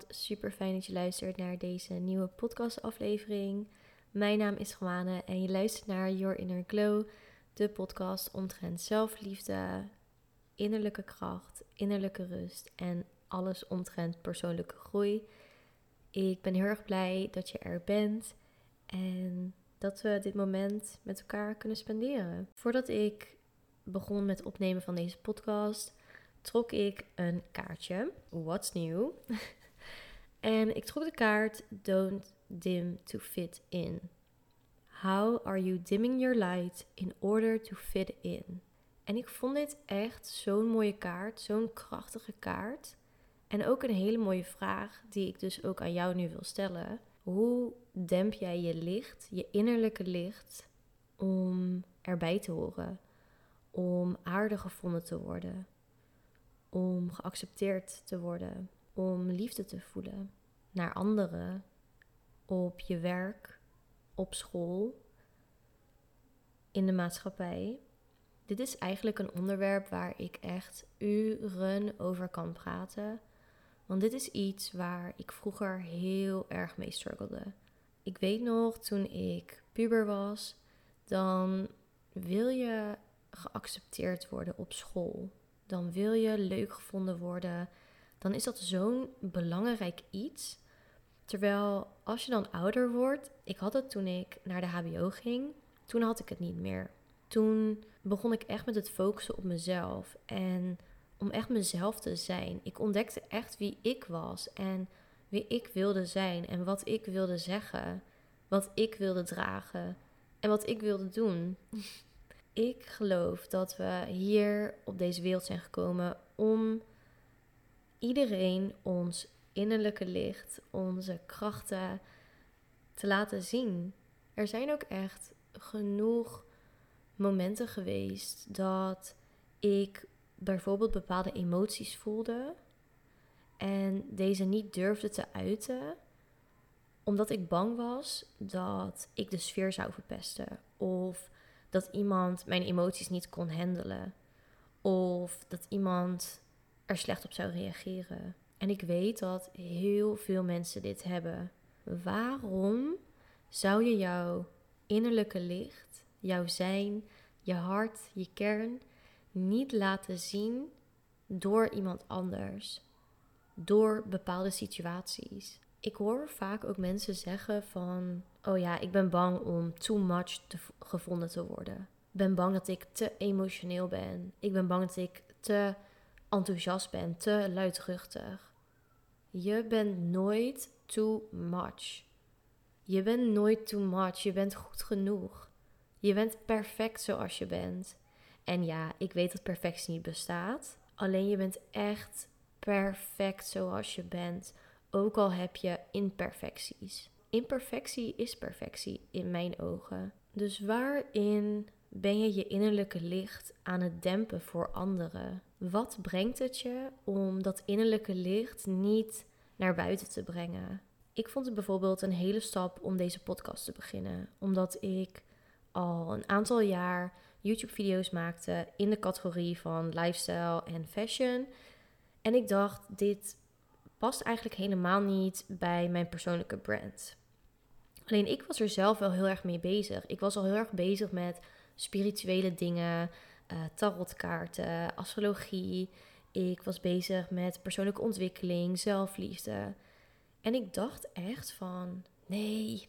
Super fijn dat je luistert naar deze nieuwe podcastaflevering. Mijn naam is Gwane en je luistert naar Your Inner Glow, de podcast omtrent zelfliefde, innerlijke kracht, innerlijke rust en alles omtrent persoonlijke groei. Ik ben heel erg blij dat je er bent en dat we dit moment met elkaar kunnen spenderen. Voordat ik begon met opnemen van deze podcast, trok ik een kaartje. What's new? en ik trok de kaart Don't dim to fit in. How are you dimming your light in order to fit in? En ik vond dit echt zo'n mooie kaart, zo'n krachtige kaart. En ook een hele mooie vraag die ik dus ook aan jou nu wil stellen. Hoe demp jij je licht, je innerlijke licht, om erbij te horen? Om aardig gevonden te worden? Om geaccepteerd te worden? Om liefde te voelen naar anderen, op je werk, op school, in de maatschappij? Dit is eigenlijk een onderwerp waar ik echt uren over kan praten. Want dit is iets waar ik vroeger heel erg mee struggelde. Ik weet nog, toen ik puber was, dan wil je geaccepteerd worden op school. Dan wil je leuk gevonden worden. Dan is dat zo'n belangrijk iets. Terwijl als je dan ouder wordt, ik had het toen ik naar de HBO ging, toen had ik het niet meer. Toen begon ik echt met het focussen op mezelf en om echt mezelf te zijn. Ik ontdekte echt wie ik was en wie ik wilde zijn en wat ik wilde zeggen, wat ik wilde dragen en wat ik wilde doen. ik geloof dat we hier op deze wereld zijn gekomen om iedereen ons innerlijke licht, onze krachten te laten zien. Er zijn ook echt genoeg momenten geweest dat ik bijvoorbeeld bepaalde emoties voelde en deze niet durfde te uiten, omdat ik bang was dat ik de sfeer zou verpesten of dat iemand mijn emoties niet kon handelen of dat iemand slecht op zou reageren. En ik weet dat heel veel mensen dit hebben. Waarom zou je jouw innerlijke licht, jouw zijn, je hart, je kern niet laten zien door iemand anders? Door bepaalde situaties. Ik hoor vaak ook mensen zeggen van, oh ja, ik ben bang om too much gevonden te worden. Ik ben bang dat ik te emotioneel ben. Ik ben bang dat ik te enthousiast ben, te luidruchtig. Je bent nooit too much. Je bent nooit too much. Je bent goed genoeg. Je bent perfect zoals je bent. En ja, ik weet dat perfectie niet bestaat. Alleen je bent echt perfect zoals je bent. Ook al heb je imperfecties. Imperfectie is perfectie in mijn ogen. Dus waarin ben je je innerlijke licht aan het dempen voor anderen? Wat brengt het je om dat innerlijke licht niet naar buiten te brengen? Ik vond het bijvoorbeeld een hele stap om deze podcast te beginnen, omdat ik al een aantal jaar YouTube-video's maakte in de categorie van lifestyle en fashion. En ik dacht, dit past eigenlijk helemaal niet bij mijn persoonlijke brand. Alleen ik was er zelf wel heel erg mee bezig. Ik was al heel erg bezig met spirituele dingen, uh, tarotkaarten, astrologie. Ik was bezig met persoonlijke ontwikkeling, zelfliefde. En ik dacht echt van, nee,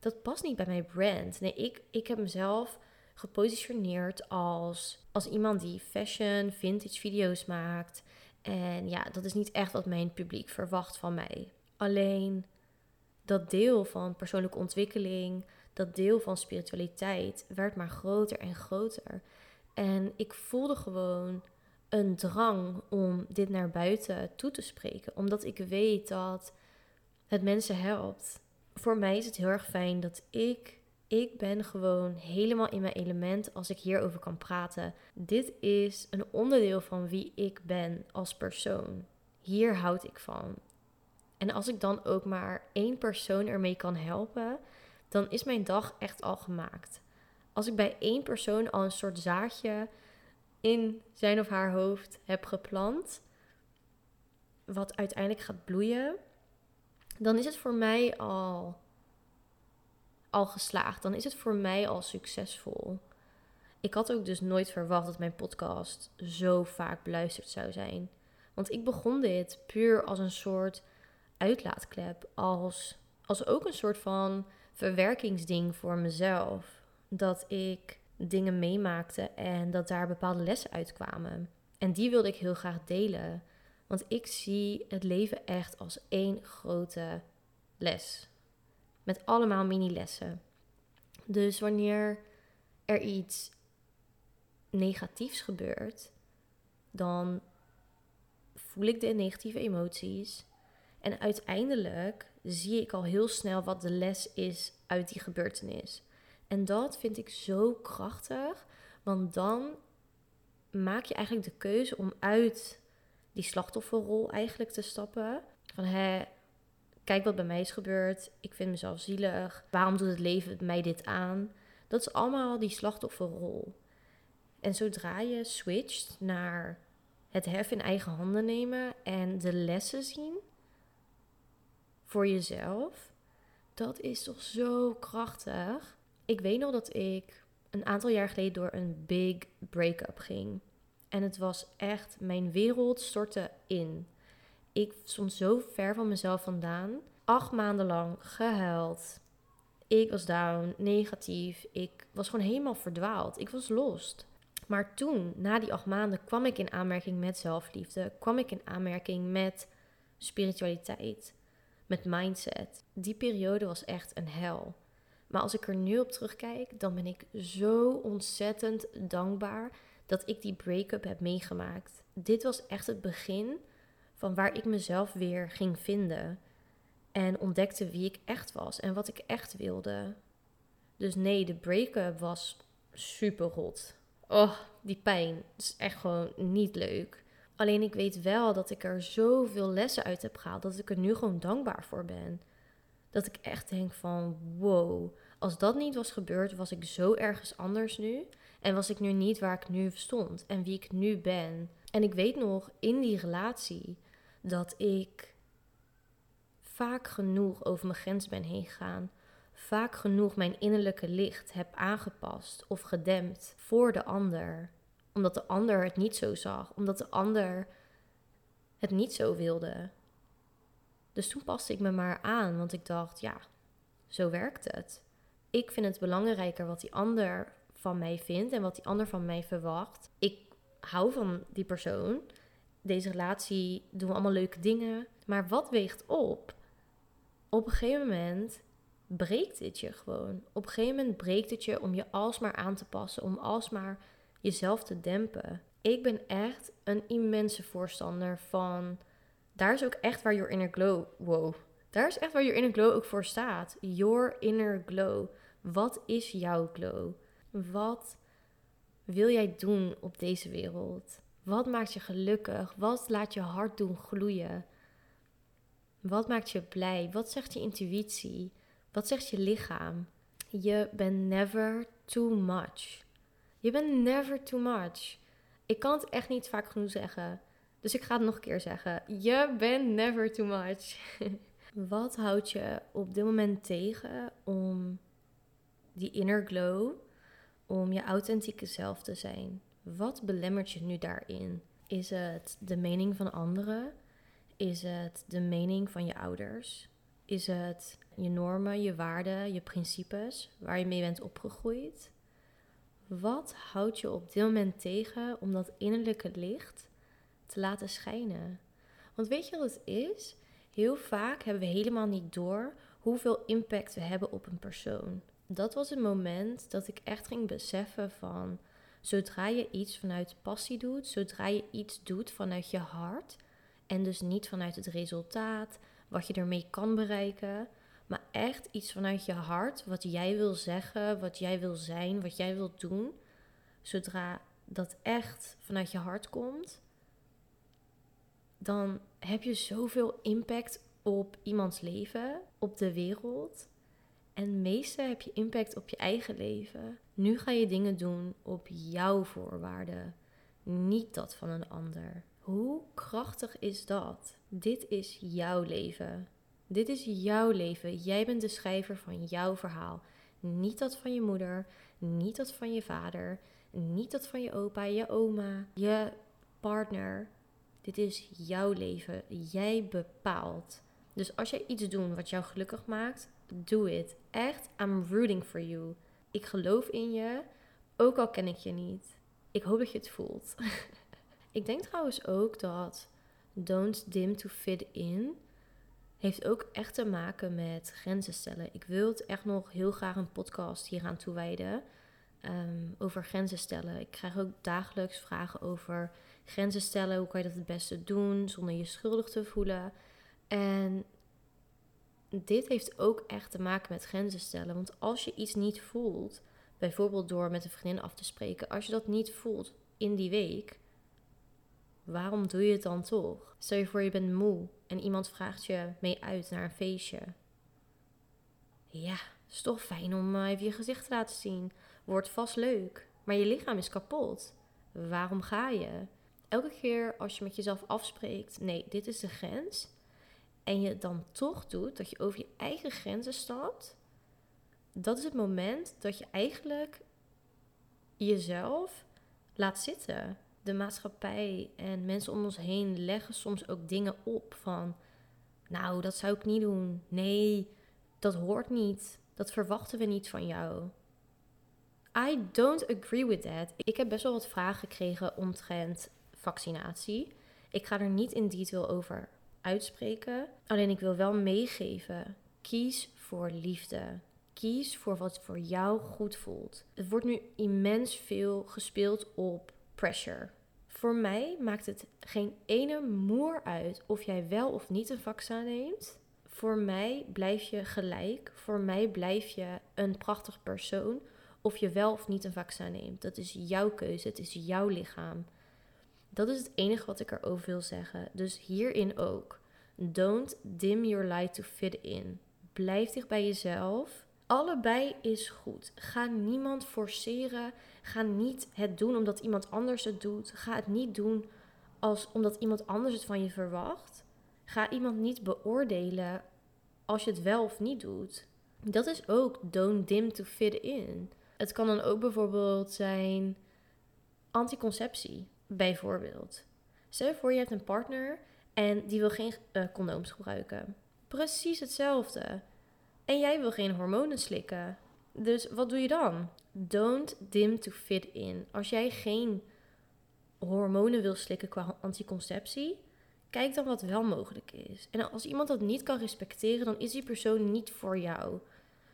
dat past niet bij mijn brand. Nee, ik, ik heb mezelf gepositioneerd als, als iemand die fashion, vintage video's maakt. En ja, dat is niet echt wat mijn publiek verwacht van mij. Alleen dat deel van persoonlijke ontwikkeling, dat deel van spiritualiteit werd maar groter en groter. En ik voelde gewoon een drang om dit naar buiten toe te spreken, omdat ik weet dat het mensen helpt. Voor mij is het heel erg fijn dat ik ik ben gewoon helemaal in mijn element als ik hierover kan praten. Dit is een onderdeel van wie ik ben als persoon. Hier houd ik van. En als ik dan ook maar één persoon ermee kan helpen, dan is mijn dag echt al gemaakt. Als ik bij één persoon al een soort zaadje in zijn of haar hoofd heb geplant, wat uiteindelijk gaat bloeien, dan is het voor mij al, al geslaagd. Dan is het voor mij al succesvol. Ik had ook dus nooit verwacht dat mijn podcast zo vaak beluisterd zou zijn. Want ik begon dit puur als een soort uitlaatklep, als, als ook een soort van verwerkingsding voor mezelf. Dat ik dingen meemaakte en dat daar bepaalde lessen uitkwamen. En die wilde ik heel graag delen. Want ik zie het leven echt als één grote les. Met allemaal mini-lessen. Dus wanneer er iets negatiefs gebeurt, dan voel ik de negatieve emoties. En uiteindelijk zie ik al heel snel wat de les is uit die gebeurtenis. En dat vind ik zo krachtig, want dan maak je eigenlijk de keuze om uit die slachtofferrol eigenlijk te stappen. Van hé, kijk wat bij mij is gebeurd. Ik vind mezelf zielig. Waarom doet het leven mij dit aan? Dat is allemaal die slachtofferrol. En zodra je switcht naar het hef in eigen handen nemen en de lessen zien voor jezelf, dat is toch zo krachtig. Ik weet nog dat ik een aantal jaar geleden door een big break-up ging. En het was echt, mijn wereld stortte in. Ik stond zo ver van mezelf vandaan. Acht maanden lang gehuild. Ik was down, negatief. Ik was gewoon helemaal verdwaald. Ik was lost. Maar toen, na die acht maanden, kwam ik in aanmerking met zelfliefde. Kwam ik in aanmerking met spiritualiteit. Met mindset. Die periode was echt een hel. Maar als ik er nu op terugkijk, dan ben ik zo ontzettend dankbaar dat ik die break-up heb meegemaakt. Dit was echt het begin van waar ik mezelf weer ging vinden. En ontdekte wie ik echt was en wat ik echt wilde. Dus nee, de break-up was super rot. Oh, die pijn. is echt gewoon niet leuk. Alleen ik weet wel dat ik er zoveel lessen uit heb gehaald. Dat ik er nu gewoon dankbaar voor ben. Dat ik echt denk van wow. Als dat niet was gebeurd, was ik zo ergens anders nu. En was ik nu niet waar ik nu stond en wie ik nu ben. En ik weet nog in die relatie dat ik vaak genoeg over mijn grens ben heen gegaan. Vaak genoeg mijn innerlijke licht heb aangepast of gedempt voor de ander. Omdat de ander het niet zo zag. Omdat de ander het niet zo wilde. Dus toen paste ik me maar aan, want ik dacht, ja, zo werkt het. Ik vind het belangrijker wat die ander van mij vindt en wat die ander van mij verwacht. Ik hou van die persoon. Deze relatie doen we allemaal leuke dingen. Maar wat weegt op? Op een gegeven moment breekt het je gewoon. Op een gegeven moment breekt het je om je alsmaar aan te passen, om alsmaar jezelf te dempen. Ik ben echt een immense voorstander van. Daar is ook echt waar Your Inner Glow. Wow. Daar is echt waar Your Inner Glow ook voor staat. Your Inner Glow. Wat is jouw glow? Wat wil jij doen op deze wereld? Wat maakt je gelukkig? Wat laat je hart doen gloeien? Wat maakt je blij? Wat zegt je intuïtie? Wat zegt je lichaam? Je bent never too much. Je bent never too much. Ik kan het echt niet vaak genoeg zeggen. Dus ik ga het nog een keer zeggen. Je bent never too much. Wat houdt je op dit moment tegen om die inner glow, om je authentieke zelf te zijn? Wat belemmert je nu daarin? Is het de mening van anderen? Is het de mening van je ouders? Is het je normen, je waarden, je principes waar je mee bent opgegroeid? Wat houdt je op dit moment tegen om dat innerlijke licht te laten schijnen? Want weet je wat het is? Heel vaak hebben we helemaal niet door hoeveel impact we hebben op een persoon. Dat was het moment dat ik echt ging beseffen van zodra je iets vanuit passie doet, zodra je iets doet vanuit je hart en dus niet vanuit het resultaat, wat je ermee kan bereiken, maar echt iets vanuit je hart, wat jij wil zeggen, wat jij wil zijn, wat jij wilt doen. Zodra dat echt vanuit je hart komt, dan heb je zoveel impact op iemands leven, op de wereld. En meeste heb je impact op je eigen leven. Nu ga je dingen doen op jouw voorwaarden, niet dat van een ander. Hoe krachtig is dat? Dit is jouw leven. Dit is jouw leven. Jij bent de schrijver van jouw verhaal. Niet dat van je moeder, niet dat van je vader, niet dat van je opa, je oma, je partner. Dit is jouw leven. Jij bepaalt. Dus als jij iets doet wat jou gelukkig maakt, doe het. Echt, I'm rooting for you. Ik geloof in je, ook al ken ik je niet. Ik hoop dat je het voelt. ik denk trouwens ook dat don't dim to fit in heeft ook echt te maken met grenzen stellen. Ik wil het echt nog heel graag een podcast hieraan toewijden. Um, over grenzen stellen. Ik krijg ook dagelijks vragen over grenzen stellen. Hoe kan je dat het beste doen zonder je schuldig te voelen? En dit heeft ook echt te maken met grenzen stellen. Want als je iets niet voelt, bijvoorbeeld door met een vriendin af te spreken, als je dat niet voelt in die week, waarom doe je het dan toch? Stel je voor je bent moe en iemand vraagt je mee uit naar een feestje. Ja, is toch fijn om eh, even je gezicht te laten zien. Wordt vast leuk, maar je lichaam is kapot. Waarom ga je? Elke keer als je met jezelf afspreekt, nee, dit is de grens, en je het dan toch doet, dat je over je eigen grenzen stapt, dat is het moment dat je eigenlijk jezelf laat zitten. De maatschappij en mensen om ons heen leggen soms ook dingen op van, nou, dat zou ik niet doen. Nee, dat hoort niet. Dat verwachten we niet van jou. I don't agree with that. Ik heb best wel wat vragen gekregen omtrent vaccinatie. Ik ga er niet in detail over uitspreken. Alleen ik wil wel meegeven: kies voor liefde. Kies voor wat voor jou goed voelt. Het wordt nu immens veel gespeeld op pressure. Voor mij maakt het geen ene moer uit of jij wel of niet een vaccin neemt. Voor mij blijf je gelijk. Voor mij blijf je een prachtig persoon. Of je wel of niet een vaccin neemt. Dat is jouw keuze. Het is jouw lichaam. Dat is het enige wat ik erover wil zeggen. Dus hierin ook. Don't dim your light to fit in. Blijf dicht bij jezelf. Allebei is goed. Ga niemand forceren. Ga niet het doen omdat iemand anders het doet. Ga het niet doen als omdat iemand anders het van je verwacht. Ga iemand niet beoordelen als je het wel of niet doet. Dat is ook don't dim to fit in. Het kan dan ook bijvoorbeeld zijn anticonceptie bijvoorbeeld. Stel je voor je hebt een partner en die wil geen uh, condooms gebruiken. Precies hetzelfde. En jij wil geen hormonen slikken. Dus wat doe je dan? Don't dim to fit in. Als jij geen hormonen wil slikken qua anticonceptie, kijk dan wat wel mogelijk is. En als iemand dat niet kan respecteren, dan is die persoon niet voor jou.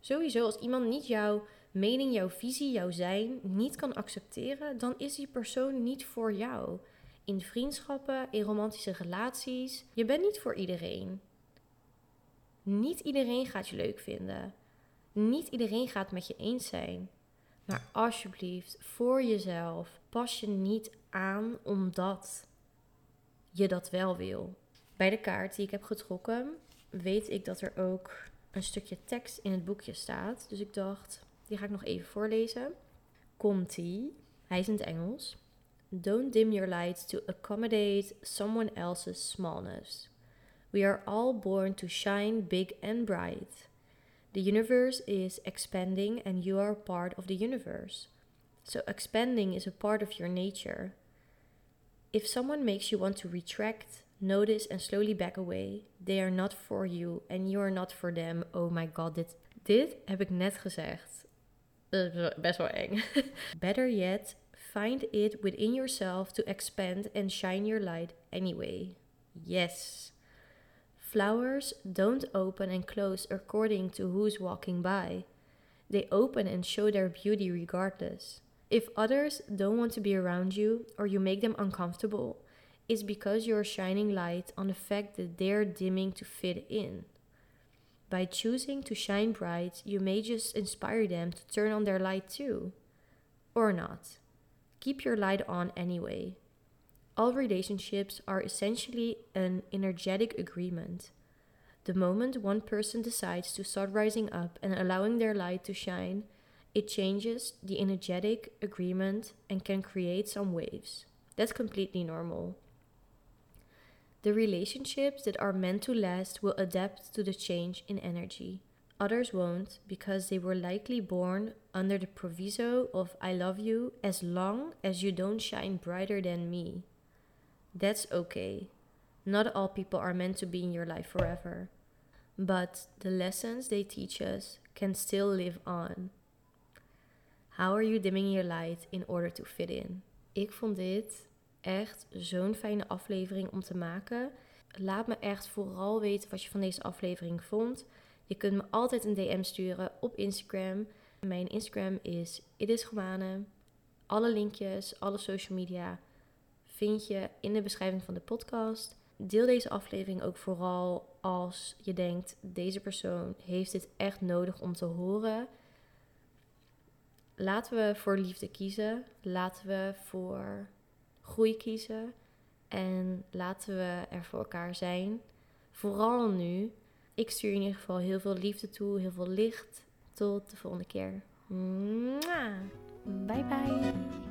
Sowieso, als iemand niet jouw mening, jouw visie, jouw zijn niet kan accepteren, dan is die persoon niet voor jou. In vriendschappen, in romantische relaties. Je bent niet voor iedereen. Niet iedereen gaat je leuk vinden. Niet iedereen gaat met je eens zijn. Maar alsjeblieft, voor jezelf, pas je niet aan omdat je dat wel wil. Bij de kaart die ik heb getrokken, weet ik dat er ook een stukje tekst in het boekje staat. Dus ik dacht, die ga ik nog even voorlezen. Komt-ie. Hij is in het Engels. Don't dim your light to accommodate someone else's smallness. We are all born to shine big and bright. The universe is expanding and you are part of the universe. So expanding is a part of your nature. If someone makes you want to retract, notice and slowly back away, they are not for you and you are not for them. Oh my god, dit, dit heb ik net gezegd. Eh, best wel eng. Better yet, find it within yourself to expand and shine your light anyway. Yes. Flowers don't open and close according to who's walking by. They open and show their beauty regardless. If others don't want to be around you or you make them uncomfortable, it's because you're shining light on the fact that they're dimming to fit in. By choosing to shine bright, you may just inspire them to turn on their light too. Or not. Keep your light on anyway. All relationships are essentially an energetic agreement. The moment one person decides to start rising up and allowing their light to shine, it changes the energetic agreement and can create some waves. That's completely normal. The relationships that are meant to last will adapt to the change in energy. Others won't because they were likely born under the proviso of I love you as long as you don't shine brighter than me. That's okay. Not all people are meant to be in your life forever. But the lessons they teach us can still live on. How are you dimming your light in order to fit in? Ik vond dit echt zo'n fijne aflevering om te maken. Laat me echt vooral weten wat je van deze aflevering vond. Je kunt me altijd een DM sturen op Instagram. Mijn Instagram is itisgewane. Alle linkjes, alle social media vind je in de beschrijving van de podcast. Deel deze aflevering ook vooral als je denkt: deze persoon heeft dit echt nodig om te horen. Laten we voor liefde kiezen. Laten we voor groei kiezen. En laten we er voor elkaar zijn. Vooral nu. Ik stuur in ieder geval heel veel liefde toe, heel veel licht. Tot de volgende keer. Bye bye.